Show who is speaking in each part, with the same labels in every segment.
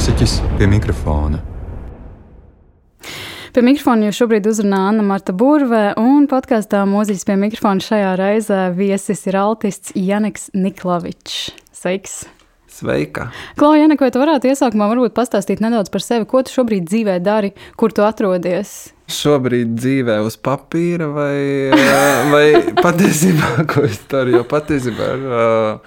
Speaker 1: mūziķis pie mikrofona.
Speaker 2: Pie mikrofona jau šobrīd uzrunā Anna Marta Burve, un podkāstā mūziķis pie mikrofona šajā reizē viesis ir altists Janeks Niklavičs. Sveiks!
Speaker 3: Sveika!
Speaker 2: Klauja, Janek, vai tu varētu iesākumā varbūt pastāstīt nedaudz par sevi, ko tu šobrīd dzīvē dari, kur tu atrodies?
Speaker 3: Šobrīd dzīvē uz papīra vai, vai patiesībā, ko es daru, jo patiesībā ar,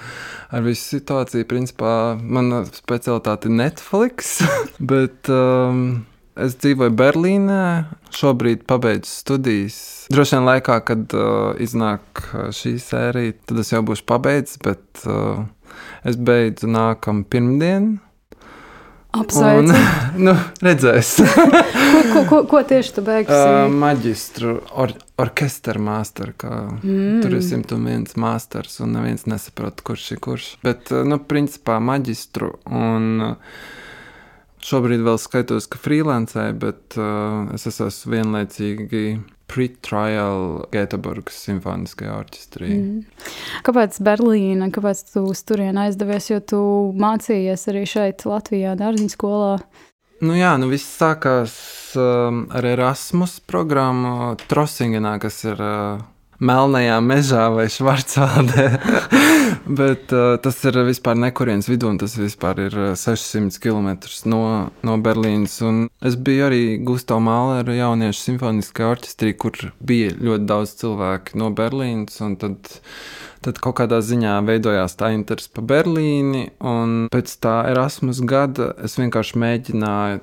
Speaker 3: ar visu situāciju, principā, mana specialitāte ir Netflix, bet um, Es dzīvoju Berlīnē, šobrīd pabeidzu studijas. Droši vien laikā, kad uh, iznāk šī sērija, tad es jau būšu pabeidzis, bet uh, es beidzu nākamā pirmdienu.
Speaker 2: Apsveicu. Un,
Speaker 3: nu, redzēs.
Speaker 2: ko, ko, ko, ko tieši tu beigsi? Uh,
Speaker 3: maģistru, or, orķestra mākslā. Mm. Tur ir 101 mākslinieks, un neviens nesaprot, kurš ir kurš. Bet, nu, principā maģistru. Un, Šobrīd vēl skaitos, ka freelancē, bet uh, es esmu vienlaicīgi pre-trial Göteborgas simfoniskajā orķestrī. Mm.
Speaker 2: Kāpēc Berlīna? Kāpēc tu uz turieni aizdevies? Jo tu mācījies arī šeit, Latvijā, dārziņu skolā.
Speaker 3: Nu jā, nu viss sākās um, ar Erasmus programmu Trosingenā, kas ir uh, melnajā mežā vai Švarcvaldē. Bet uh, tas ir vispār nekurienes vidū, un tas vispār ir 600 km no, no Berlīnas. Un es biju arī Gustavs Mālera jauniešu simfoniskajā orķestrī, kur bija ļoti daudz cilvēku no Berlīnas. Tad Tad kaut kādā ziņā veidojās tā interese par Berlīni, un pēc tā Erasmus gada es vienkārši mēģināju,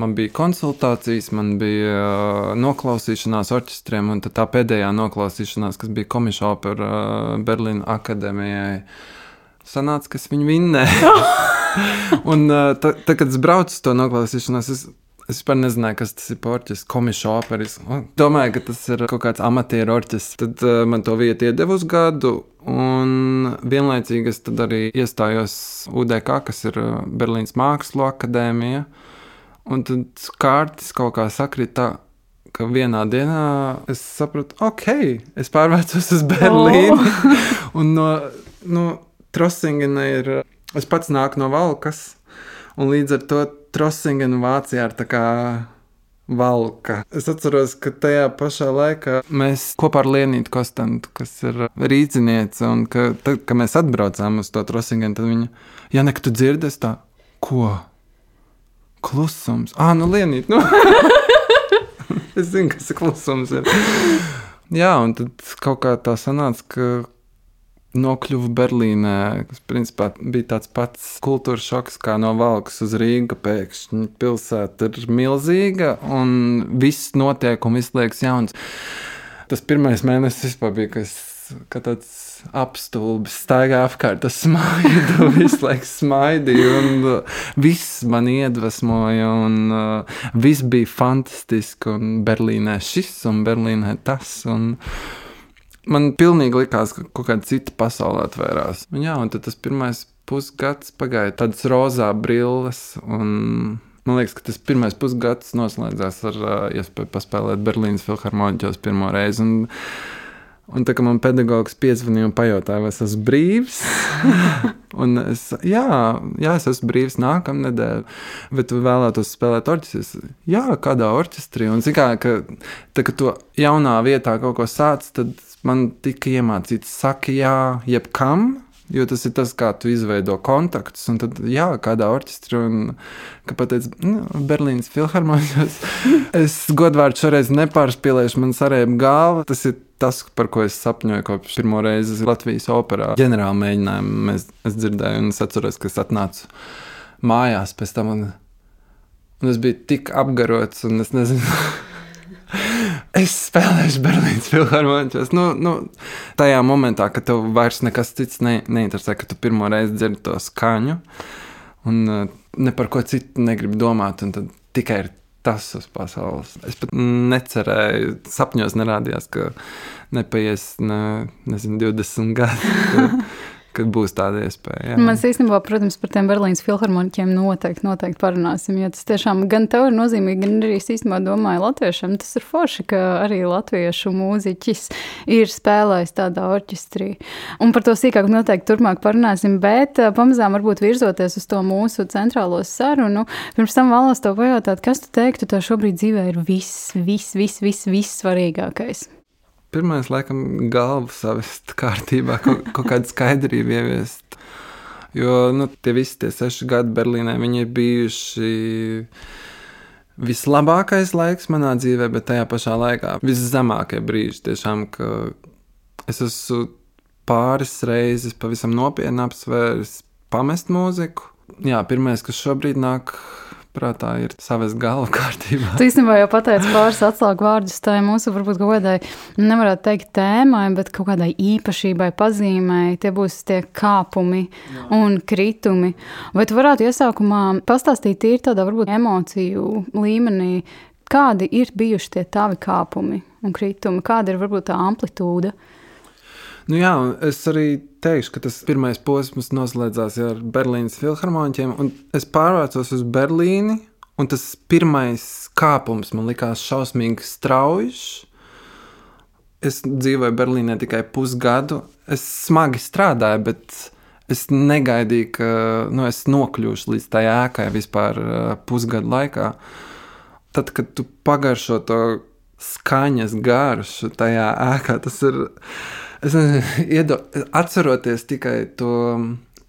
Speaker 3: man bija konsultācijas, man bija uh, noklausīšanās orķestriem, un tā pēdējā noklausīšanās, kas bija komišā par uh, Berlīnu akadēmijai, sanāca, ka es viņu vinnēju. un uh, tad, kad es braucu uz to noklausīšanos, es Es vispār nezināju, kas tas ir par orķestri, komisiju operas. Domāju, ka tas ir kaut kāds amatieru orķestris. Tad uh, man to vietu iedeva uz gadu, un vienlaicīgi es arī iestājos UDK, kas ir uh, Berlīnas Mākslu akadēmija. Un tad kārtas kaut kā sakrita. Ka vienā dienā es sapratu, ok, es pārvērsos uz Berlīnu. Oh. un no, no Trosingena ir. Es pats nāku no Valkas, un līdz ar to Trosingena Vācijā ir tā kā valka. Es atceros, ka tajā pašā laikā mēs kopā ar Lienītu Kostantu, kas ir rīzniece, un ka, tad, kad mēs atbraucām uz to Trosingenu, tad viņa, ja nekad tu dzirdies tā, ko? Klusums. Ah, nu Lienīt, nu. es zinu, kas klusums ir. Jā, un tad kaut kā tā sanāca, ka nokļuvu Berlīnē, kas principā bija tāds pats kultūras šoks kā no Valkas uz Rīgu. Pēkšņi pilsēta ir milzīga un viss notiek un viss liekas jauns. Tas pirmais mēnesis bija, kas, ka tāds apstulbis staigā apkārt, tas smaidu, visu laiku smaidīja, un uh, viss man iedvesmoja, un uh, viss bija fantastiski, un Berlīnē šis, un Berlīnē tas, un man pilnīgi likās, ka kaut kāda cita pasaule atvērās. Un, jā, un tas pirmais pusgads pagāja tādas rozā brilles. Man liekas, ka tas pirmais pusgads noslēdzās ar uh, iespēju paspēlēt Berlīnas filharmoniķos pirmo reizi. Un, un tā kā man pedagogs piezvanīja un pajautāja, vai es esmu brīvs, un es, jā, jā, es esmu brīvs nākamā nedēļa, bet vēlētos spēlēt orķestrī. Jā, kādā orķestrī. Un, kā, ka, tā, ka to jaunā vietā kaut ko sāc, tad man tika iemācīts, saka, jā, jebkam. Jo tas ir tas, kā tu izveido kontaktus. Un tad, jā, kādā orķestrī, un kā pateicu, nu, Berlīnas filharmonijos. es godvārdu šoreiz nepārspīlēšu, man sarēja galva. Tas ir tas, par ko es sapņoju kopš pirmo reizi Latvijas operā. Ģenerāli mēģinājumu es, es dzirdēju, un es atceros, ka es atnācu mājās pēc tam. Un, un es biju tik apgarots, un es nezinu. es spēlēšu Berlīnas filharmonijos. Nu, nu, tajā momentā, kad tev vairs nekas cits ne, neinteresē, ka tu pirmo reizi dzirdi to skaņu un uh, ne par ko citu negribi domāt, un tad tikai ir tas uz pasaules. Es pat necerēju, sapņos nerādījās, ka nepaies ne, nezinu, 20 gadi. Ka, kad būs tāda iespēja. Jā.
Speaker 2: Mēs īstenībā, protams, par tiem Berlīnas filharmoniķiem noteikti, noteikti parunāsim. Jo tas tiešām gan tev ir nozīmīgi, gan arī es īstenībā domāju, latviešiem tas ir forši, ka arī latviešu mūziķis ir spēlējis tādā orķestrī. Un par to sīkāk noteikti turpmāk parunāsim, bet eh, pamazām varbūt virzoties uz to mūsu centrālo sarunu. Pirms tam vēlos tev pajautāt, kas tu teiktu, tev šobrīd dzīvē ir viss, viss, viss, viss, viss svarīgākais.
Speaker 3: Pirmais, laikam, galvu savest kārtībā, kaut, kaut kādu skaidrību ieviest. Jo nu, tie visi tie seši gadi Berlīnē ir bijuši vislabākais laiks manā dzīvē, bet tajā pašā laikā viszemākie brīži. Tiešām, ka es esmu pāris reizes pavisam nopietni apsvērs pamest mūziku. Jā, pirmais, kas šobrīd nāk prātā ir savas galva kārtībā.
Speaker 2: Tu īstenībā jau pateici pāris atslēgu vārdus tai mūsu, varbūt kādai, nevarētu teikt tēmai, bet kaut kādai īpašībai, pazīmai. Tie būs tie kāpumi Jā. un kritumi. Vai tu varētu iesākumā pastāstīt tīri tādā varbūt emociju līmenī, kādi ir bijuši tie tavi kāpumi un kritumi, kāda ir varbūt tā amplitūda?
Speaker 3: Nu jā, es arī teikšu, ka tas pirmais posms noslēdzās ar Berlīnas filharmoniķiem, un es pārvācos uz Berlīni, un tas pirmais kāpums man likās šausmīgi strauji. Es dzīvoju Berlīnē tikai pusgadu. Es smagi strādāju, bet es negaidīju, ka nu, es nokļūšu līdz tai ēkai vispār uh, pusgadu laikā. Tad, kad tu pagaršo to skaņas garšu tajā ēkā, tas ir Es nezinu, atceroties tikai to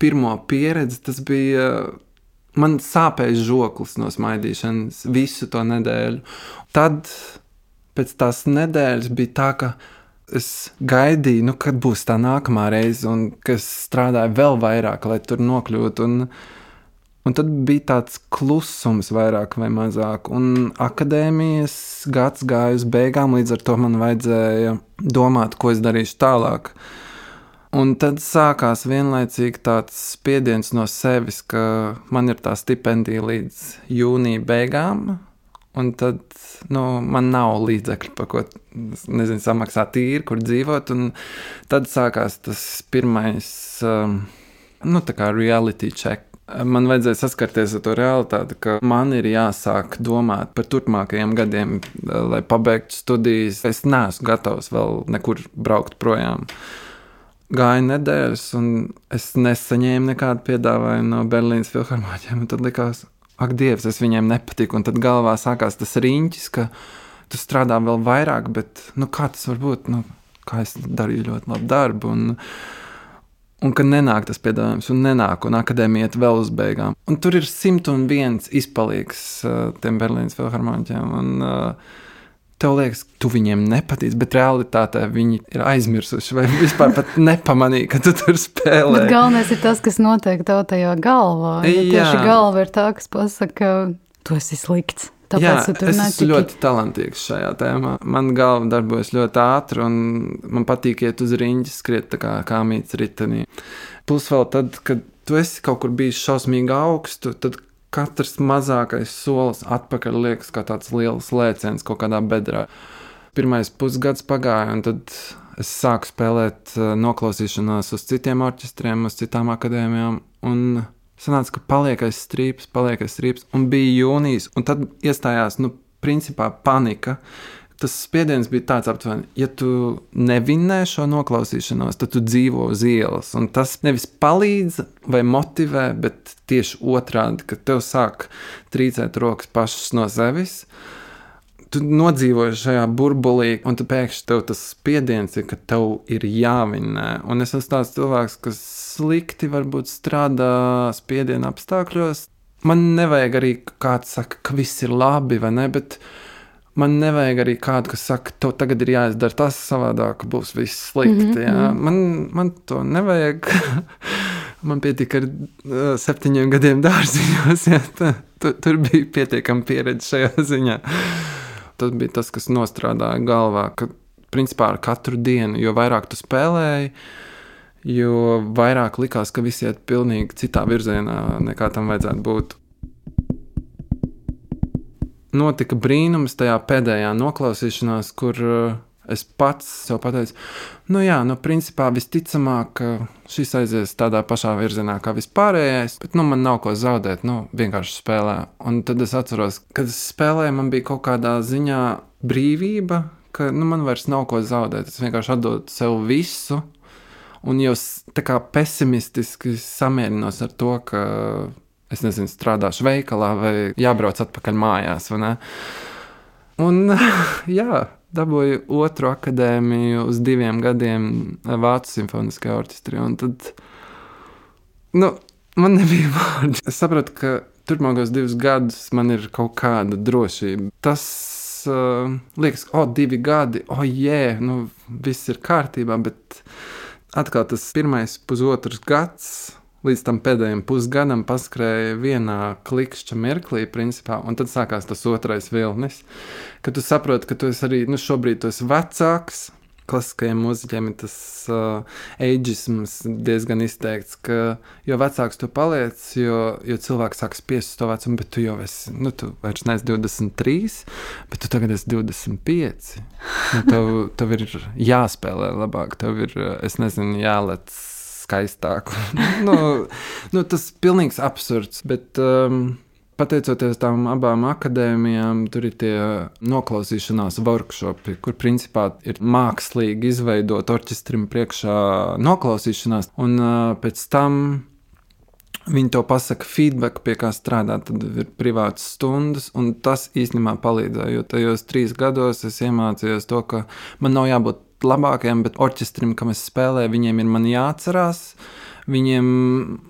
Speaker 3: pirmo pieredzi, tas bija. Man sāpēja žoklis no smaidīšanas visu to nedēļu. Tad, pēc tās nedēļas, bija tā, ka es gaidīju, nu, kad būs tā nākamā reize, un ka es strādāju vēl vairāk, lai tur nokļūtu. Un, Un tad bija tāds klusums, vairāk vai mazāk. Un akadēmijas gads gāja uz beigām, līdz ar to man vajadzēja domāt, ko es darīšu tālāk. Un tad sākās vienlaicīgi tāds spiediens no sevis, ka man ir tā stipendija līdz jūnija beigām, un tad nu, man nav līdzekļu, par ko nezinu, samaksāt tīri, kur dzīvot. Tad sākās tas pirmais, um, nu, reality check Man vajadzēja saskarties ar to realitāti, ka man ir jāsāk domāt par turpmākajiem gadiem, lai pabeigtu studijas. Es neesmu gatavs vēl nekur braukt projām. Gāja nedēļas, un es nesaņēmu nekādu piedāvājumu no Berlīnas filharmoniķiem. Tad likās, ak, Dievs, es viņiem nepatiku. Un tad galvā sākās tas riņķis, ka tu strādā vēl vairāk, bet nu, kā tas var būt? Nu, kā es darīju ļoti labu darbu. Un, un ka nenāk tas piedāvājums, un nenāk, un akadēmija iet vēl uz beigām. Un tur ir 101 izpalīgs uh, tiem Berlīnas filharmoniķiem. Un, uh, Tev liekas, tu viņiem nepatīc, bet realitātē viņi ir aizmirsuši vai vispār nepamanīja, ka tu tur spēlē.
Speaker 2: Bet galvenais ir tas, kas notiek tev tajā galvā. Ja tieši galva ir tā, kas pasaka, ka tu esi slikts.
Speaker 3: Tāpēc Jā, es esmu ļoti talantīgs šajā tēmā. Man galva darbojas ļoti ātri, un man patīk iet uz rīņķa, skriet kā, kā mīts ritenī. Plus vēl tad, kad tu esi kaut kur bijis šausmīgi augstu, tad katrs mazākais solis atpakaļ liekas kā tāds liels lēciens kaut kādā bedrā. Pirmais pusgads pagāja, un tad es sāku spēlēt eh, noklausīšanās uz citiem orķestriem, uz citām akadēmijām. Un Sanāca, ka paliek aiz strīpas, paliek aiz strīpas, un bija jūnijas, un tad iestājās, nu, principā panika. Tas spiediens bija tāds aptuveni, ja tu nevinnē šo noklausīšanos, tad tu dzīvo uz ielas. Un tas nevis palīdz vai motivē, bet tieši otrādi, ka tev sāk trīcēt rokas pašas no sevis. Uh, tu nodzīvoji šajā burbulī, un tu pēkšņi tev tas spiediens ir, ka tev ir jāvinnē. Un es esmu tāds cilvēks, kas slikti varbūt strādā spiediena apstākļos. Man nevajag arī kāds saka, ka viss ir labi vai ne, bet man nevajag arī kādu, kas saka, tev tagad ir jāizdara tas savādāk, būs viss slikti. Mm -hmm. Jā. Mhm. Man, man to nevajag. man pietika ar uh, septiņiem gadiem dārziņos. Jā, tā, tu, tur bija pietiekama pieredze šajā ziņā tas bija tas, kas nostrādāja galvā. Ka, principā ar katru dienu, jo vairāk tu spēlēji, jo vairāk likās, ka viss iet pilnīgi citā virzienā, nekā tam vajadzētu būt. Notika brīnums tajā pēdējā noklausīšanās, kur uh, Es pats sev pateicu, nu jā, nu principā visticamāk, šis aizies tādā pašā virzienā kā vispārējais, bet nu man nav ko zaudēt, nu vienkārši spēlē. Un tad es atceros, kad es spēlēju, man bija kaut kādā ziņā brīvība, ka nu, man vairs nav ko zaudēt. Es vienkārši atdodu sev visu, un jau tā kā pesimistiski samierinos ar to, ka es nezinu, strādāšu veikalā vai jābrauc atpakaļ mājās. Un jā dabūju otru akadēmiju uz diviem gadiem Vācu simfoniskajā orķestrī. Tad nu, man nebija vārdu. Es sapratu, ka turpmākos divus gadus man ir kaut kāda drošība. Tas uh, liekas, o, oh, divi gadi, o, oh, jē, nu, viss ir kārtībā, bet atkal tas pirmais pusotrs gads līdz tam pēdējiem pusgadam paskrēja vienā klikšķa mirklī, principā, un tad sākās tas otrais vilnis, kad tu saproti, ka tu esi arī nu, šobrīd tu esi vecāks. Klasiskajiem mūziķiem ir tas uh, aģisms diezgan izteikts, ka jo vecāks tu paliec, jo, jo cilvēks sāk spiest to vecumu, bet tu jau esi, nu, tu vairs neesi 23, bet tu tagad esi 25. Nu, tev, tev ir jāspēlē labāk, tev ir, es nezinu, jālec skaistāku. nu, nu, tas ir pilnīgs absurds. Bet, um, Pateicoties tām abām akadēmijām, tur ir tie noklausīšanās workshopi, kur principā ir mākslīgi izveidot orķestrim priekšā noklausīšanās, un uh, pēc tam Viņi to pasaka, feedback, pie kā strādāt, tad ir privātas stundas, un tas īstenībā palīdzēja. Jo tajos trīs gados es iemācījos to, ka man nav jābūt labākajam, bet orķestrim, kam es spēlēju, viņiem ir man jāatcerās. Viņiem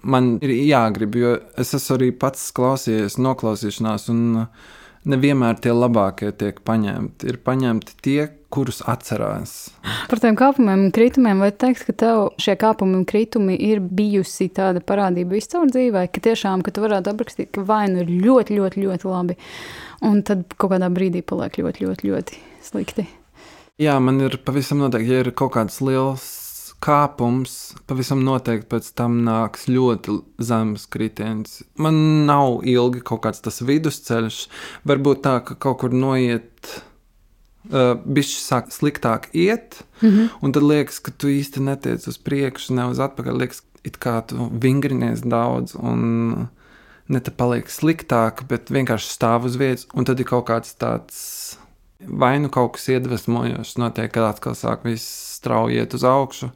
Speaker 3: man ir jāgrib, jo es esmu arī pats klausījies, noklausīšanās, un nevienmēr tie labākie tiek paņemti. Ir paņemti tie, kurus atcerās.
Speaker 2: Par tiem kāpumiem kritumiem, vai teikt, ka tev šie kāpumi un kritumi ir bijusi tāda parādība viscaur dzīvē, ka tiešām, ka tu varētu aprakstīt, ka vai nu ir ļoti, ļoti, ļoti labi, un tad kaut kādā brīdī paliek ļoti, ļoti, ļoti slikti.
Speaker 3: Jā, man ir pavisam noteikti, ja ir kaut kāds liels kāpums, pavisam noteikti pēc tam nāks ļoti zems kritiens. Man nav ilgi kaut kāds tas vidusceļš. Varbūt tā, ka kaut kur noiet. Uh, Bišķi sāk sliktāk iet, mm -hmm. un tad liekas, ka tu īsti netiec uz priekšu, ne uz atpakaļ. Liekas, it kā tu vingrinies daudz, un ne te paliek sliktāk, bet vienkārši stāv uz vietas, un tad ir kaut kāds tāds vai nu kaut kas iedvesmojošs notiek, kad atkal sāk viss strauji iet uz augšu,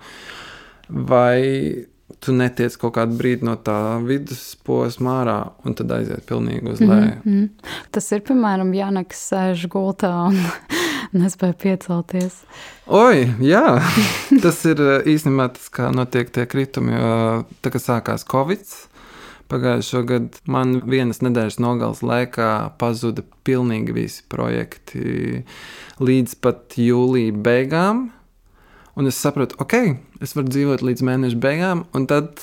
Speaker 3: vai tu netiec kaut kādu brīdi no tā vidusposma ārā, un tad aiziet pilnīgi uz leju. Mm -hmm.
Speaker 2: Tas ir piemēram Jānis sēž gultā un nespēja piecelties.
Speaker 3: Oi, jā, tas ir īstenībā tas, kā notiek tie kritumi. Jo tā kā sākās Covid, Pagājušo gadu man vienas nedēļas nogales laikā pazuda pilnīgi visi projekti līdz pat jūlija beigām. Un es sapratu, ok, es varu dzīvot līdz mēneša beigām, un tad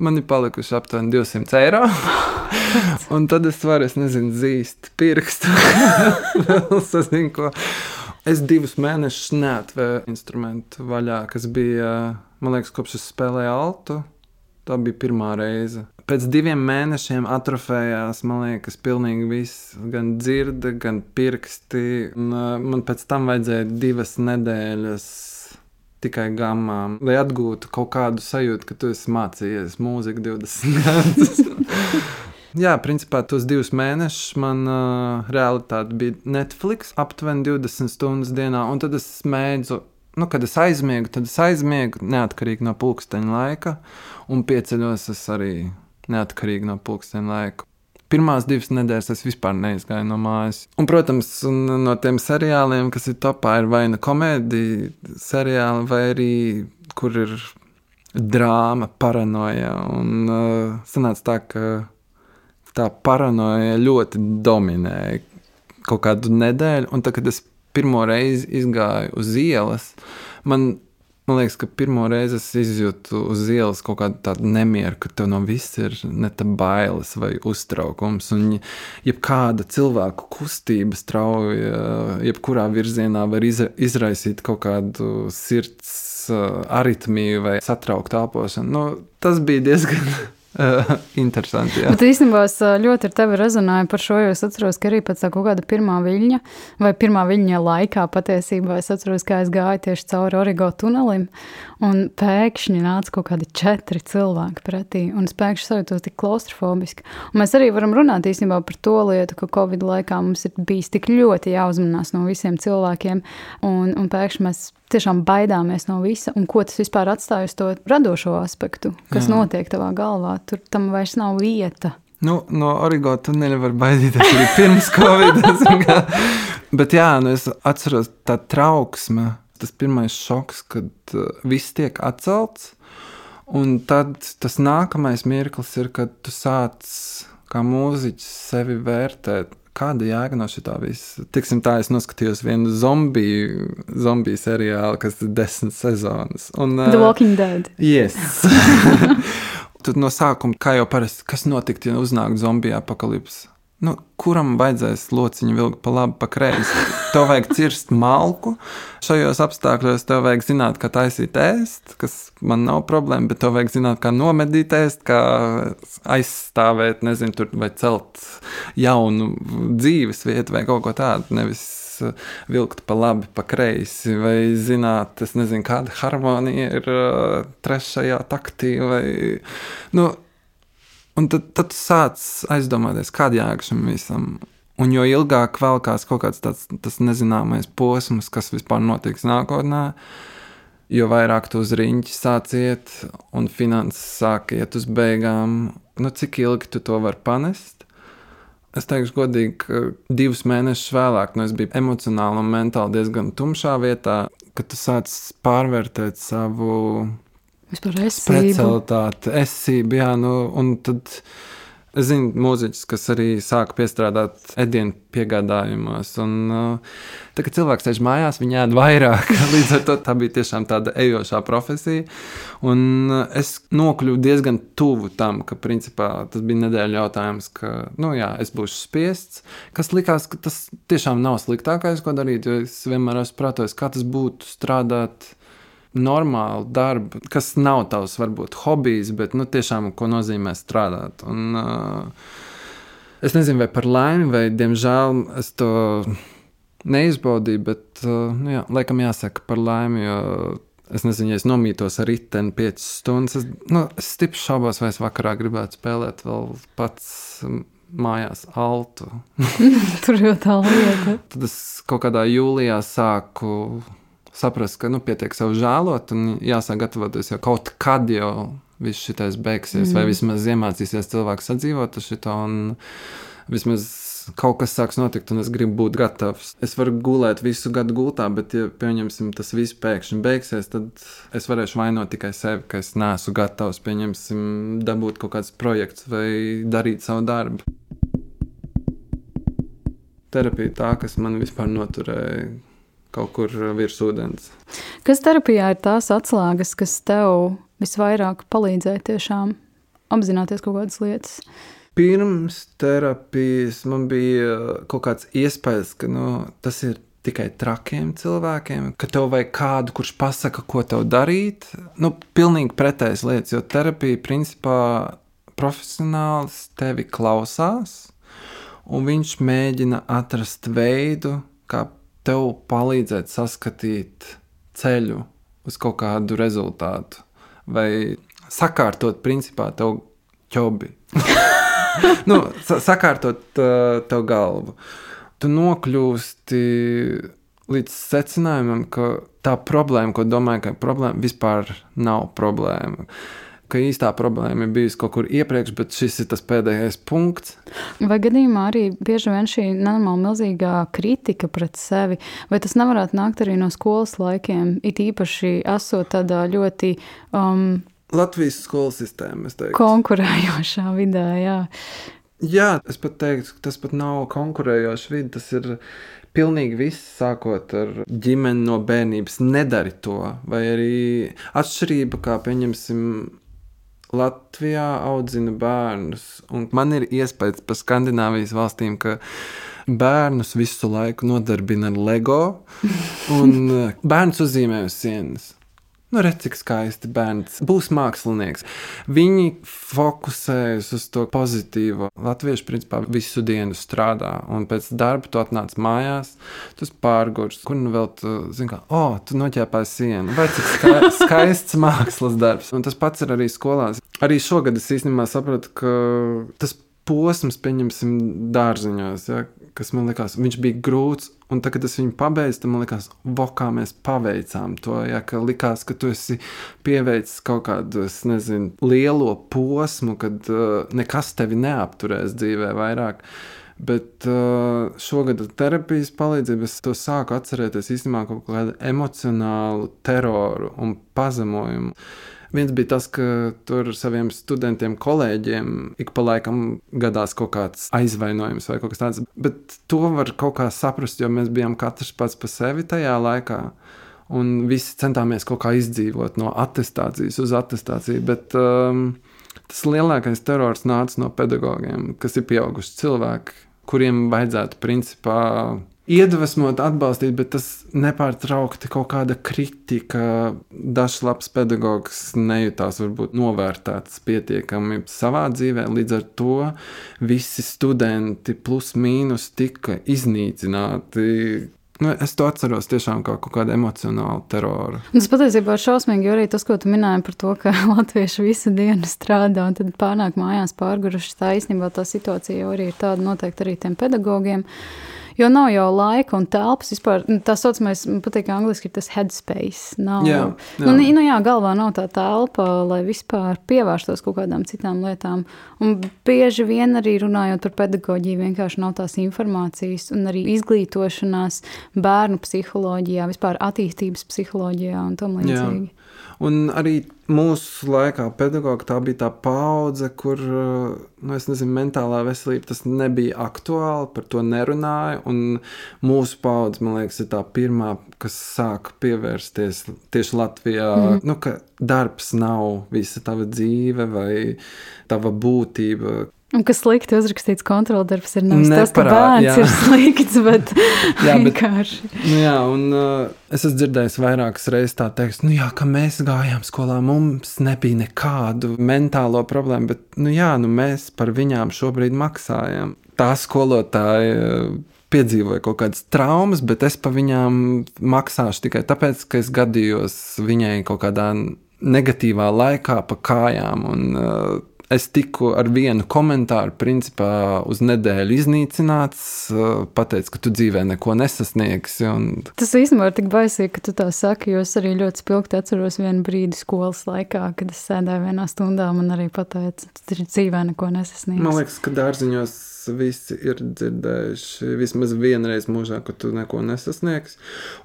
Speaker 3: man ir palikuši aptuveni 200 eiro. un tad es varu, es nezinu, zīst pirkstu. es, zinu, es divus mēnešus neatvēru instrumentu vaļā, kas bija, man liekas, kopš es spēlēju altu. Tā bija pirmā reize pēc diviem mēnešiem atrofējās, man liekas, pilnīgi viss, gan dzirde, gan pirksti. Un, uh, man pēc tam vajadzēja divas nedēļas tikai gammām, lai atgūtu kaut kādu sajūtu, ka tu esi mācījies mūziku 20 gadus. Jā, principā tos divus mēnešus man uh, realitāte bija Netflix, aptuveni 20 stundas dienā, un tad es mēdzu. Nu, kad es aizmiegu, tad es aizmiegu neatkarīgi no pulksteņa laika, un pieceļos es arī neatkarīgi no pulksteņa laika. Pirmās divas nedēļas es vispār neizgāju no mājas. Un, protams, no tiem seriāliem, kas ir topā, ir vai nu komēdija seriāli, vai arī kur ir drāma, paranoja. Un uh, sanāca tā, ka tā paranoja ļoti dominēja kaut kādu nedēļu. Un tad, kad es pirmo reizi izgāju uz ielas, man Man liekas, ka pirmo reizi es izjūtu uz ielas kaut kādu tādu nemieru, ka tev no viss ir ne tā bailes vai uztraukums. Un jebkāda cilvēku kustība strauja, jebkurā virzienā var izraisīt kaut kādu sirds aritmiju vai satrauktu elpošanu. Nu, tas bija diezgan uh, interesanti. Jā.
Speaker 2: Bet īstenībā es ļoti ar tevi rezonēju par šo, jo es atceros, ka arī pēc kaut kāda pirmā viļņa, vai pirmā viļņa laikā patiesībā es atceros, kā es gāju tieši cauri Origo tunelim, un pēkšņi nāca kaut kādi četri cilvēki pretī, un es pēkšņi sajūtos tik klaustrofobiski. Un mēs arī varam runāt īstenībā par to lietu, ka Covid laikā mums ir bijis tik ļoti jāuzmanās no visiem cilvēkiem, un, un pēkšņi mēs tiešām baidāmies no visa, un ko tas vispār atstāj uz to radošo aspektu, kas Jā. notiek tavā galvā. Tur tam vairs nav vieta.
Speaker 3: Nu, no origo tuneļa var baidīties arī pirms Covid. Bet jā, nu es atceros tā trauksme, tas pirmais šoks, kad uh, viss tiek atcelts. Un tad tas nākamais mirklis ir, kad tu sāc kā mūziķis sevi vērtēt kāda jēga no šī visa? Tiksim tā, es noskatījos vienu zombiju, zombiju seriālu, kas ir desmit sezonas.
Speaker 2: Un, The uh, Walking Dead.
Speaker 3: Yes. Tad no sākuma, kā jau parasti, kas notiktu, ja uznāktu zombiju apakalipse? Nu, kuram vajadzēs lociņu vilkt pa labi, pa kreisi? Tev vajag cirst malku. Šajos apstākļos tev vajag zināt, kā taisīt ēst, kas man nav problēma, bet tev vajag zināt, kā nomedīt ēst, kā aizstāvēt, nezinu, tur vai celt jaunu dzīves vietu vai kaut ko tādu. Nevis vilkt pa labi, pa kreisi, vai zināt, es nezinu, kāda harmonija ir uh, trešajā taktī. Vai, nu, Un tad, tad sāc aizdomāties, kāda jēga šim visam. Un jo ilgāk velkās kaut kāds tāds nezināmais posms, kas vispār notiks nākotnē, jo vairāk tu uz riņķi sāc iet, un finanses sāk iet uz beigām. Nu, cik ilgi tu to vari panest? Es teikšu, godīgi, ka divus mēnešus vēlāk nu, es biju emocionāli un mentāli diezgan tumšā vietā, kad tu sāc pārvērtēt savu. Specialitāte, esība, jā, nu, un tad es zinu mūziķus, kas arī sāk piestrādāt ēdienu piegādājumos, un uh, tā, kad cilvēks sēž mājās, viņi ēd vairāk, līdz ar to tā bija tiešām tāda ejošā profesija, un uh, es nokļuvu diezgan tuvu tam, ka principā tas bija nedēļa jautājums, ka, nu jā, es būšu spiests, kas likās, ka tas tiešām nav sliktākais, ko darīt, jo es vienmēr esmu prātojis, kā tas būtu strādāt normālu darbu, kas nav tavs, varbūt, hobijs, bet nu, tiešām ko nozīmē strādāt. Un, uh, es nezinu, vai par laimi, vai diemžēl es to neizbaudīju, bet uh, nu, jā, laikam jāsaka par laimi. Jo, Es nezinu, ja es nomītos ar riteni 5 stundas. Es, nu, es stipri šaubos, vai es vakarā gribētu spēlēt vēl pats mājās altu.
Speaker 2: Tur jau tā lieta.
Speaker 3: Tad es kaut kādā jūlijā sāku saprast, ka nu, pietiek sev žēlot un jāsāk gatavoties, jo kaut kad jau viss šitais beigsies, mm. vai vismaz iemācīsies cilvēks sadzīvot ar un vismaz kaut kas sāks notikt, un es gribu būt gatavs. Es varu gulēt visu gadu gultā, bet, ja pieņemsim, tas viss pēkšņi beigsies, tad es varēšu vainot tikai sevi, ka es neesmu gatavs, pieņemsim, dabūt kaut kāds projekts vai darīt savu darbu. Terapija tā, kas man vispār noturēja kaut kur virs ūdens.
Speaker 2: Kas terapijā ir tās atslēgas, kas tev visvairāk palīdzēja tiešām apzināties kaut kādas lietas?
Speaker 3: Pirms terapijas man bija kaut kāds iespējas, ka nu, tas ir tikai trakiem cilvēkiem, ka tev vajag kādu, kurš pasaka, ko tev darīt. Nu, pilnīgi pretējas lietas, jo terapija principā profesionāls tevi klausās, un viņš mēģina atrast veidu, kā tev palīdzēt saskatīt ceļu uz kaut kādu rezultātu, vai sakārtot, principā, tev ķobi. nu, sakārtot uh, tev galvu. Tu nokļūsti līdz secinājumam, ka tā problēma, ko domāju, ka problēma vispār nav problēma. Ka īstā problēma ir bijusi kaut kur iepriekš, bet šis ir tas pēdējais punkts.
Speaker 2: Vai gadījumā arī bieži vien šī nenormāla milzīgā kritika pret sevi, vai tas nevarētu nākt arī no skolas laikiem, it īpaši esot tādā ļoti. Um,
Speaker 3: Latvijas skolu sistēma, es teiktu.
Speaker 2: Konkurējošā vidē, jā.
Speaker 3: Jā, es pat teiktu, ka tas pat nav konkurējošs vidi. Tas ir pilnīgi viss, sākot ar ģimeni no bērnības. Nedari to, vai arī atšķirība, kā pieņemsim, Latvijā audzina bērnus. Man ir iespējas par Skandināvijas valstīm, ka bērnus visu laiku nodarbina ar LEGO un eh, bērns uzzīmē uz sienas. Nu, redz, cik skaisti bērns būs mākslinieks. Viņi fokusējas uz to pozitīvo. Latvieši principā visu dienu strādā, un pēc darba tu atnāc mājās, tu pārgūsi, kur nu vēl tu zini, kā, oh, tu noķēpāji sienu, vai cik ska skaists mākslas darbs. Un tas pats ir arī skolās. Arī šogad es īstenībā sapratu, ka tas posms, pieņemsim, dārziņos, ja, kas man likās, viņš bija grūts Un tad, kad es viņu pabeidzu, man liekas, vokā mēs paveicām to. Ja, ka likās, ka tu esi pieveicis kaut kādu, es nezinu, lielo posmu, kad uh, nekas tevi neapturēs dzīvē vairāk. Bet uh, šogad ar terapijas palīdzību es to sāku atcerēties īstenībā kaut kādu emocionālu teroru un pazemojumu. Uh, Viens bija tas, ka tur saviem studentiem, kolēģiem ik pa laikam gadās kaut kāds aizvainojums vai kaut kas tāds. Bet to var kaut kā saprast, jo mēs bijām katrs pats par sevi tajā laikā. Un visi centāmies kaut kā izdzīvot no attestācijas uz attestāciju. Bet um, tas lielākais terors nāca no pedagogiem, kas ir pieauguši cilvēki, kuriem vajadzētu principā iedvesmot, atbalstīt, bet tas nepārtraukti kaut kāda kritika. Dažs labs pedagogs nejūtās varbūt novērtēts pietiekami savā dzīvē, līdz ar to visi studenti plus mīnus tika iznīcināti. Nu, es to atceros tiešām kā kaut kādu emocionālu teroru.
Speaker 2: Tas patiesībā ir šausmīgi, jo arī tas, ko tu minēji par to, ka latvieši visu dienu strādā un tad pārnāk mājās pārguruši, tā īstenībā tā situācija jau arī ir tāda noteikti arī tiem pedagogiem. Jo nav jau laika un telpas vispār. Nu, tā saucamais, man patīk, angliski ir tas headspace. Nav, jā, jā. Nu, nu, jā, galvā nav tā telpa, lai vispār pievērstos kaut kādām citām lietām. Un bieži vien arī runājot par pedagoģiju, vienkārši nav tās informācijas un arī izglītošanās bērnu psiholoģijā, vispār attīstības psiholoģijā un tam līdzīgi. Jā.
Speaker 3: Un arī mūsu laikā pedagoģa tā bija tā paudze, kur nu, nezinu, mentālā veselība tas nebija aktuāli, par to nerunāja. Mūsu paudze, man liekas, ir tā pirmā, kas sāk pievērsties tieši Latvijā. Mm. Nu, ka darbs nav visa tava dzīve vai tava būtība
Speaker 2: Un kas slikti uzrakstīts kontroldarbs ir nevis Neparā, tas, ka bērns jā. ir slikts, bet jā, vienkārši.
Speaker 3: Bet, nu jā, un uh, es esmu dzirdējis vairākas reizes tā teikt, nu jā, ka mēs gājām skolā, mums nebija nekādu mentālo problēmu, bet, nu jā, nu mēs par viņām šobrīd maksājam. Tā skolotāja piedzīvoja kaut kādas traumas, bet es par viņām maksāšu tikai tāpēc, ka es gadījos viņai kaut kādā negatīvā laikā pa kājām. Un, uh, es tiku ar vienu komentāru, principā uz nedēļu iznīcināts, pateicis, ka tu dzīvē neko nesasniegsi. Un...
Speaker 2: Tas īstenībā ir tik baisīgi, ka tu tā saki, jo es arī ļoti spilgti atceros vienu brīdi skolas laikā, kad es sēdēju vienā stundā un arī pateicu, ka tu dzīvē neko nesasniegsi.
Speaker 3: Man liekas, ka dārziņos visi ir dzirdējuši vismaz vienreiz mūžā, ka tu neko nesasniegsi.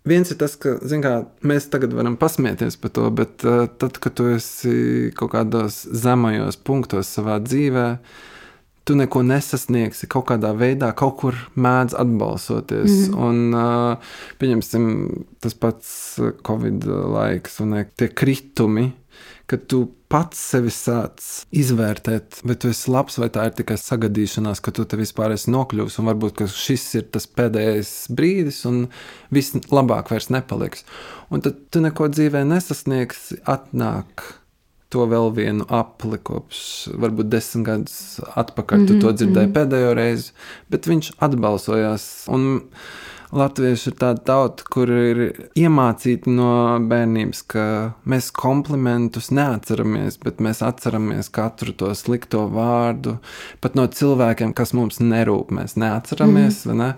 Speaker 3: Viens ir tas, ka kā, mēs tagad varam pasmieties par to, bet uh, tad, kad tu esi kaut kādos zemajos punktos savā dzīvē, tu neko nesasniegsi kaut kādā veidā, kaut kur mēdz atbalsoties. Mm -hmm. Un, uh, pieņemsim, tas pats Covid laiks un tie kritumi kad tu pats sevi sāc izvērtēt, vai tu esi labs, vai tā ir tikai sagadīšanās, ka tu te vispār esi nokļuvis, un varbūt šis ir tas pēdējais brīdis, un viss labāk vairs nepaliks. Un tad tu neko dzīvē nesasniegsi, atnāk to vēl vienu apli kopš varbūt desmit gadus atpakaļ. Mm -hmm, tu to mhm, dzirdēji mm -hmm. pēdējo reizi, bet viņš atbalsojās. Un Latvieši ir tāda tauta, kur ir iemācīta no bērnības, ka mēs komplimentus neatceramies, bet mēs atceramies katru to slikto vārdu. Pat no cilvēkiem, kas mums nerūp, mēs neatceramies. Mm. Ne?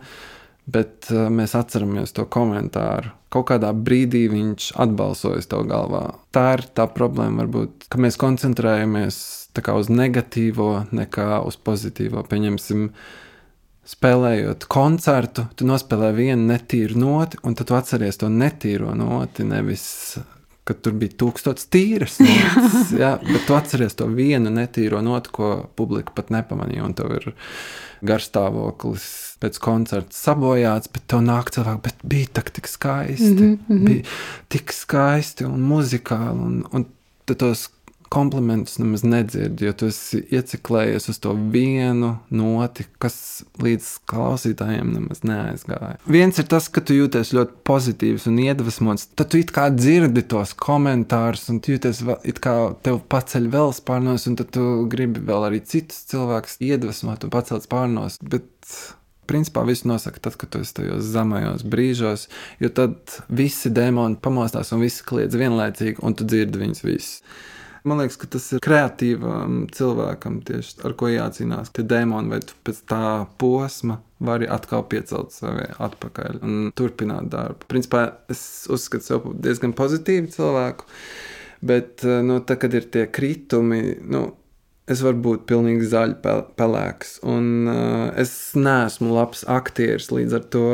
Speaker 3: Bet uh, mēs atceramies to komentāru. Kaut kādā brīdī viņš atbalsojas to galvā. Tā ir tā problēma, varbūt, ka mēs koncentrējamies uz negatīvo, nekā uz pozitīvo. Pieņemsim, uh, spēlējot koncertu, tu nospēlē vienu netīru noti, un tad tu atceries to netīro noti. Nevis, ka tur bija tūkstots tīras notis, jā, bet tu atceries to vienu netīro noti, ko publika pat nepamanīja. Un tev ir garstāvoklis pēc koncerta sabojāts, bet tev nāk cilvēki, bet bija tak, tik skaisti. Mm -hmm. Bija tik skaisti un muzikāli. Un, un tos komplimentus nemaz nedzirdi, jo tu esi ieciklējies uz to vienu noti, kas līdz klausītājiem nemaz neaizgāja. Viens ir tas, ka tu jūties ļoti pozitīvs un iedvesmots, tad tu it kā dzirdi tos komentārus, un tu jūties it kā tev paceļ vēl spārnos, un tad tu gribi vēl arī citus cilvēkus iedvesmot un pacelt spārnos. Bet principā viss nosaka tad, kad tu esi tajos zemajos brīžos, jo tad visi dēmoni pamostās un visi kliedz vienlaicīgi, un tu dzirdi viņus visus. Man liekas, ka tas ir kreatīvam cilvēkam, tieši ar ko jācīnās. Tie dēmoni, vai tu pēc tā posma vari atkal piecelt sevi atpakaļ un turpināt darbu. Principā es uzskatu sevi diezgan pozitīvu cilvēku, bet nu, tad, kad ir tie kritumi, nu, es varu būt pilnīgi zaļpelēks. Un uh, es neesmu labs aktieris līdz ar to.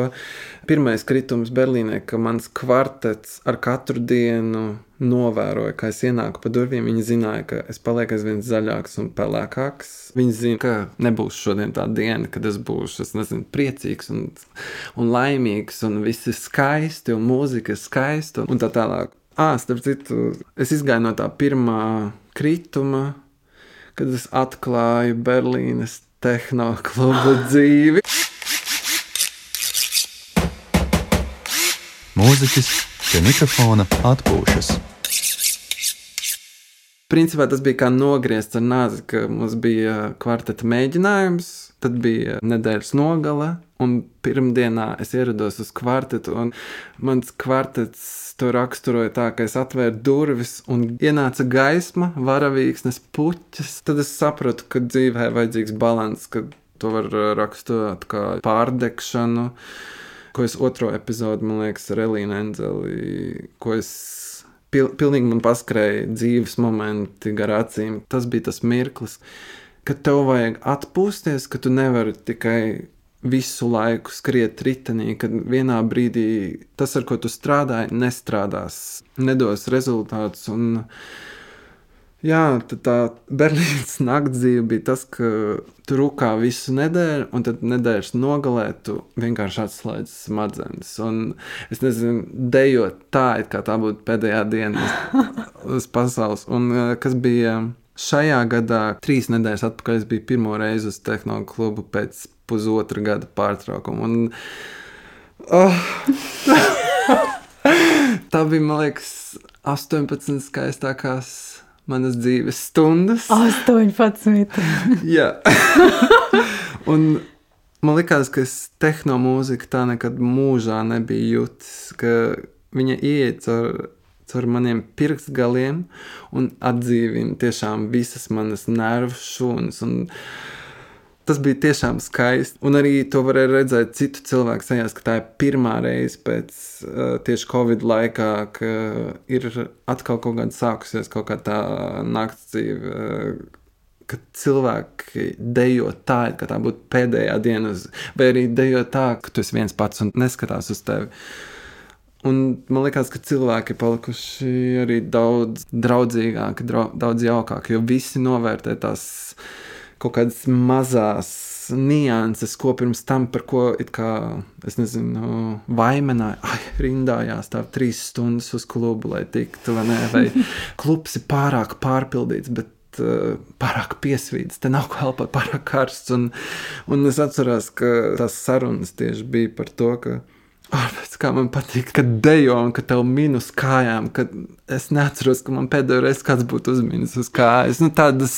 Speaker 3: Pirmais kritums Berlīnē, ka mans kvartets ar katru dienu novēroja, ka es ienāku pa durvīm. Viņi zināja, ka es palieku aizvien zaļāks un pelēkāks. Viņi zina, ka nebūs šodien tā diena, kad es būšu es nezinu, priecīgs un, un laimīgs, un viss ir skaisti, un mūzika ir skaista, un tā tālāk. Ah, starp citu, es izgāju no tā pirmā krituma, kad es atklāju Berlīnes tehnoklubu dzīvi.
Speaker 1: Mūziķis pie mikrofona atpūšas.
Speaker 3: Principā tas bija kā nogriezts ar nāzi, ka mums bija kvarteta mēģinājums, tad bija nedēļas nogale, un pirmdienā es ierados uz kvartetu, un mans kvartets to raksturoja tā, ka es atvēru durvis un ienāca gaisma, varavīksnes puķis. Tad es sapratu, ka dzīvē ir vajadzīgs līdzsvars, ka to var raksturot kā pārdegšanu. Ko es otro epizodi, man liekas, ar Elīnu Enzeli, ko es pil, pilnīgi man paskrēja dzīves momenti gar acīm. Tas bija tas mirklis, kad tev vajag atpūsties, ka tu nevari tikai visu laiku skriet ritenī, kad vienā brīdī tas, ar ko tu strādāji, nestrādās, nedos rezultātus. Un, jā, tā Berlīnas naktdzīve bija tas, ka tu rūkā visu nedēļu, un tad nedēļas nogalē tu vienkārši atslēdz smadzenes. Un es nezinu, dejot tā, it kā tā būtu pēdējā diena uz, uz pasaules. Un kas bija šajā gadā, trīs nedēļas atpakaļ, es biju pirmo reizi uz tehnoloģiju klubu pēc pusotra gada pārtraukumu. Un, oh, tā bija, man liekas, 18 skaistākās manas dzīves stundas.
Speaker 2: 18.
Speaker 3: Jā. un man liekas, ka es tehnomūziku tā nekad mūžā nebiju jutis, ka viņa ieiet caur, caur maniem pirkstgaliem un atdzīvina tiešām visas manas nervu šūnas. Un, Tas bija tiešām skaisti. Un arī to varēja redzēt citu cilvēku sejās, ka tā ir pirmā reize pēc uh, tieši Covid laikā, ka ir atkal kaut kāda sākusies kaut kā tā nakts dzīve. Uh, Kad cilvēki dejo tā, ka tā būtu pēdējā diena, vai arī dejo tā, ka tu esi viens pats un neskatās uz tevi. Un man liekas, ka cilvēki ir palikuši arī daudz draudzīgāki, daudz jaukāki, jo visi novērtē tās uh, kaut kādas mazas nianses, ko pirms tam, par ko it kā, es nezinu, vaimenāja, ai, rindā jāstāv trīs stundas uz klubu, lai tiktu, vai ne, vai klubs ir pārāk pārpildīts, bet uh, pārāk piesvīts, te nav ko elpot, pārāk karsts, un, un es atceros, ka tās sarunas tieši bija par to, ka Ārpēc kā man patīk, ka dejo un ka tev minus kājām, ka es neatceros, ka man pēdējo reizi kāds būtu uzminis uz kājas. Nu, tādas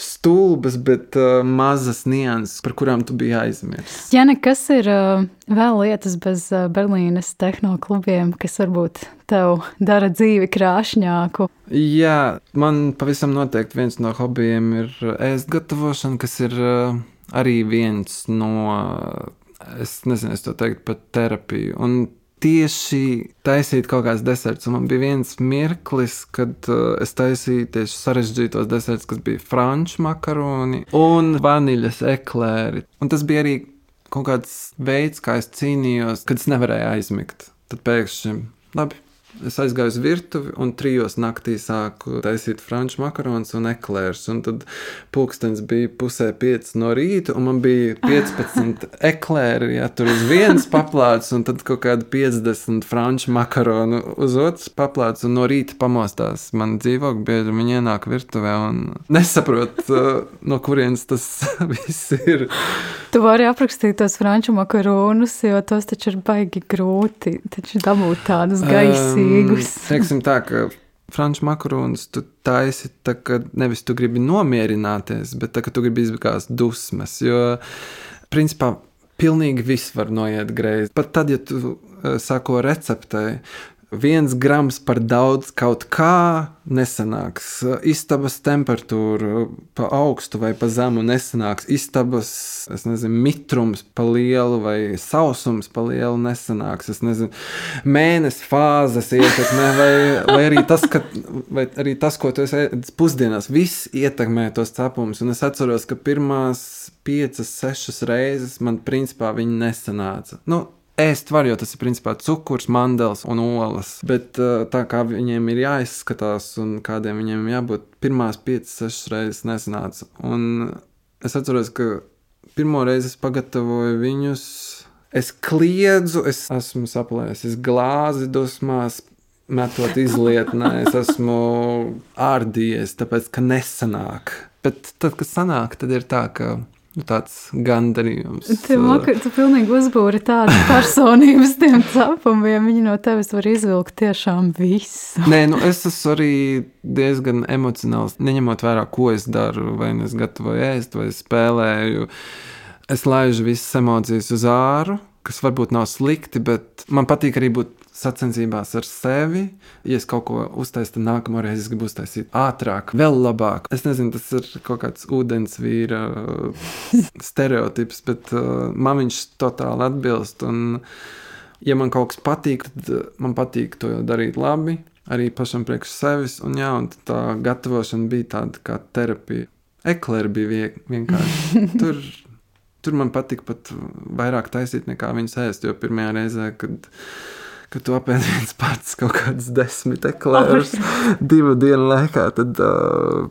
Speaker 3: stulbas, bet uh, mazas nianses, par kurām tu biji aizmirsis.
Speaker 2: Jā, nekas ir uh, vēl lietas bez uh, Berlīnes tehnoklubiem, kas varbūt tev dara dzīvi krāšņāku.
Speaker 3: Jā, man pavisam noteikti viens no hobijiem ir ēst gatavošana, kas ir uh, arī viens no, es nezinu, es to teiktu pat terapiju. Un tieši taisīt kaut kādas deserts. Un man bija viens mirklis, kad uh, es taisīju tieši sarežģītos deserts, kas bija franču makaroni un vaniļas eklēri. Un tas bija arī kaut kāds veids, kā es cīnījos, kad es nevarēju aizmigt. Tad pēkšņi, labi, Es aizgāju uz virtuvi un trijos naktī sāku taisīt franču makaronus un eklērus. Un tad pulkstenis bija pusē pieci no rīta, un man bija 15 eklēri, ja tur uz vienas paplātes, un tad kaut kāda 50 franču makaronu uz otras paplātes, un no rīta pamostās man dzīvokļi bieži viņi ienāk virtuvē un nesaprot, uh, no kurienes tas viss ir.
Speaker 2: Tu vari aprakstīt tos franču makaronus, jo tos taču ir baigi grūti. Taču dabūt tādus gaisīgus.
Speaker 3: Um, teiksim tā, ka franču makaronus tu taisi, tā, ka nevis tu gribi nomierināties, bet tā, ka tu gribi izbēgāt dusmas. Jo, principā, pilnīgi viss var noiet greizi. Pat tad, ja tu uh, sako receptei, viens grams par daudz kaut kā nesanāks. Istabas temperatūra pa augstu vai pa zemu nesanāks. Istabas nezinu, mitrums pa lielu vai sausums pa lielu nesanāks. Es nezinu, mēnesis fāzes ietekmē, vai, vai, arī tas, ka, vai arī tas, ko tu esi pusdienās, viss ietekmē tos cepumus. Un es atceros, ka pirmās piecas, sešas reizes man principā viņi nesanāca. Nu, ēst var, jo tas ir principā cukurs, mandels un olas. Bet uh, tā kā viņiem ir jāizskatās un kādiem viņiem jābūt, pirmās 5-6 reizes nesanāca. Un es atceros, ka pirmo reizi es pagatavoju viņus. Es kliedzu, es esmu saplēsis glāzi dusmās, metot izlietnē, es esmu ārdījies, tāpēc ka nesanāk. Bet tad, kad sanāk, tad ir tā, ka tāds gandarījums.
Speaker 2: Tu, maka, tu pilnīgi uzbūri tādu personības tiem cepumiem. Viņi no tevis var izvilkt tiešām visu.
Speaker 3: Nē, nu es esmu arī diezgan emocionāls. Neņemot vērā, ko es daru, vai nu es gatavoju ēst, vai spēlēju. Es laižu visas emocijas uz āru, kas varbūt nav slikti, bet man patīk arī būt sacensībās ar sevi. Ja es kaut ko uztaisu, tad nākamā reize es gribu uztaisīt ātrāk, vēl labāk. Es nezinu, tas ir kaut kāds ūdensvīra stereotips, bet uh, man viņš totāli atbilst. Un, ja man kaut kas patīk, tad man patīk to darīt labi. Arī pašam priekš sevis, un, jā, un tā gatavošana bija tāda kā terapija. Eklēri bija vienkārši. Tur, tur man patika pat vairāk taisīt nekā viņas ēst. Jo pirmajā reizē, kad ka tu apēdi viens pats kaut kādus desmit eklērus divu dienu laikā, tad uh,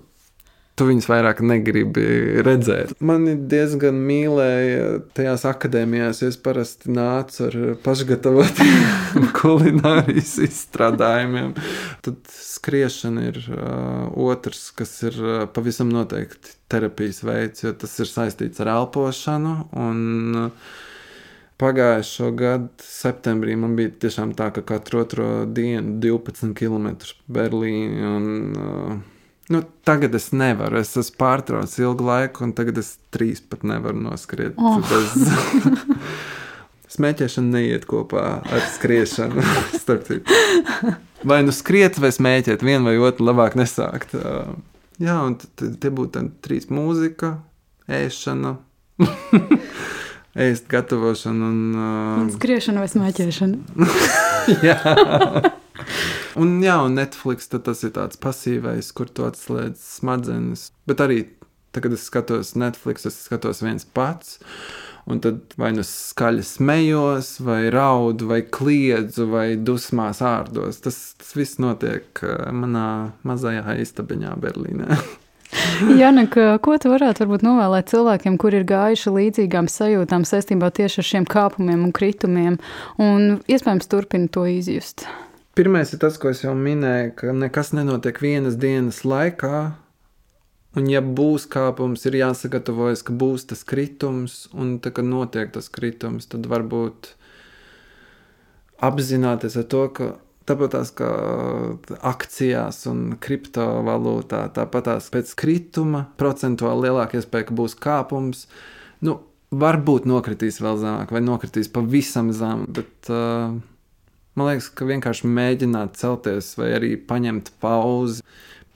Speaker 3: tu viņus vairāk negribi redzēt. Mani diezgan mīlēja tajās akadēmijās, es parasti nācu ar pašgatavotiem kulinārijas izstrādājumiem. Tad skriešana ir uh, otrs, kas ir uh, pavisam noteikti terapijas veids, jo tas ir saistīts ar elpošanu. Un, uh, Pagājušo gadu septembrī man bija tiešām tā, ka katru otro dienu 12 km Berlīnē. Un, uh, nu, tagad es nevaru. Es esmu pārtraucis ilgu laiku, un tagad es trīs pat nevaru noskriet. Oh. Bez... Smēķēšana neiet kopā ar skriešanu. vai nu skriet, vai smēķēt, vienu vai otru labāk nesākt. Jā, un te būtu trīs mūzika, ēšana ēst gatavošanu un, uh...
Speaker 2: un skriešanu vai smēķēšanu.
Speaker 3: jā. Un, jā, un Netflix tas ir tāds pasīvais, kur tu atslēdz smadzenes. Bet arī, tad, kad es skatos Netflix, es skatos viens pats. Un tad vai nu skaļi smējos, vai raudu, vai kliedzu, vai dusmās ārdos. Tas, tas viss notiek manā mazajā istabiņā Berlīnē.
Speaker 2: Janak, ko tu varētu varbūt novēlēt cilvēkiem, kuri ir gājuši līdzīgām sajūtām saistībā tieši ar šiem kāpumiem un kritumiem, un iespējams turpina to izjust?
Speaker 3: Pirmais ir tas, ko es jau minēju, ka nekas nenotiek vienas dienas laikā. Un, ja būs kāpums, ir jāsagatavojas, ka būs tas kritums, un tā, kad notiek tas kritums, tad varbūt apzināties ar to, ka Tāpat tās kā akcijās un kriptovalūtā, tāpat tās pēc krituma procentuāli lielāka iespēja, ka būs kāpums. Nu, varbūt nokritīs vēl zemāk, vai nokritīs pavisam zem, bet uh, man liekas, ka vienkārši mēģināt celties vai arī paņemt pauzi.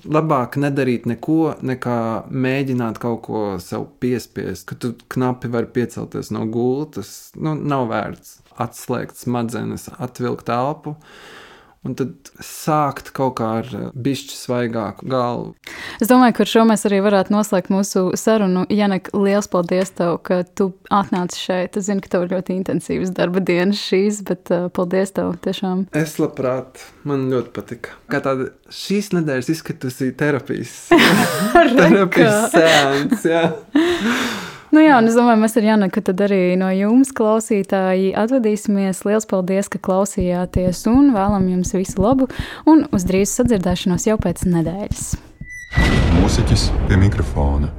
Speaker 3: Labāk nedarīt neko, nekā mēģināt kaut ko sev piespiest, ka tu knapi vari piecelties no gultas. Nu, nav vērts atslēgt smadzenes, atvilkt elpu. Uh, un tad sākt kaut kā ar bišķi svaigāku galvu.
Speaker 2: Es domāju, ka ar šo mēs arī varētu noslēgt mūsu sarunu. Janek, liels paldies tev, ka tu atnāci šeit. Es zinu, ka tev ir ļoti intensīvas darba dienas šīs, bet uh, paldies tev tiešām.
Speaker 3: Es labprāt, man ļoti patika. Kā tāda šīs nedēļas izskatusī terapijas, terapijas sēns.
Speaker 2: Nu jā, un es domāju, mēs ar Janu, ka tad arī no jums, klausītāji, atvadīsimies. Lielas paldies, ka klausījāties un vēlam jums visu labu un uz drīz sadzirdēšanos jau pēc nedēļas.
Speaker 1: Mūziķis pie mikrofona.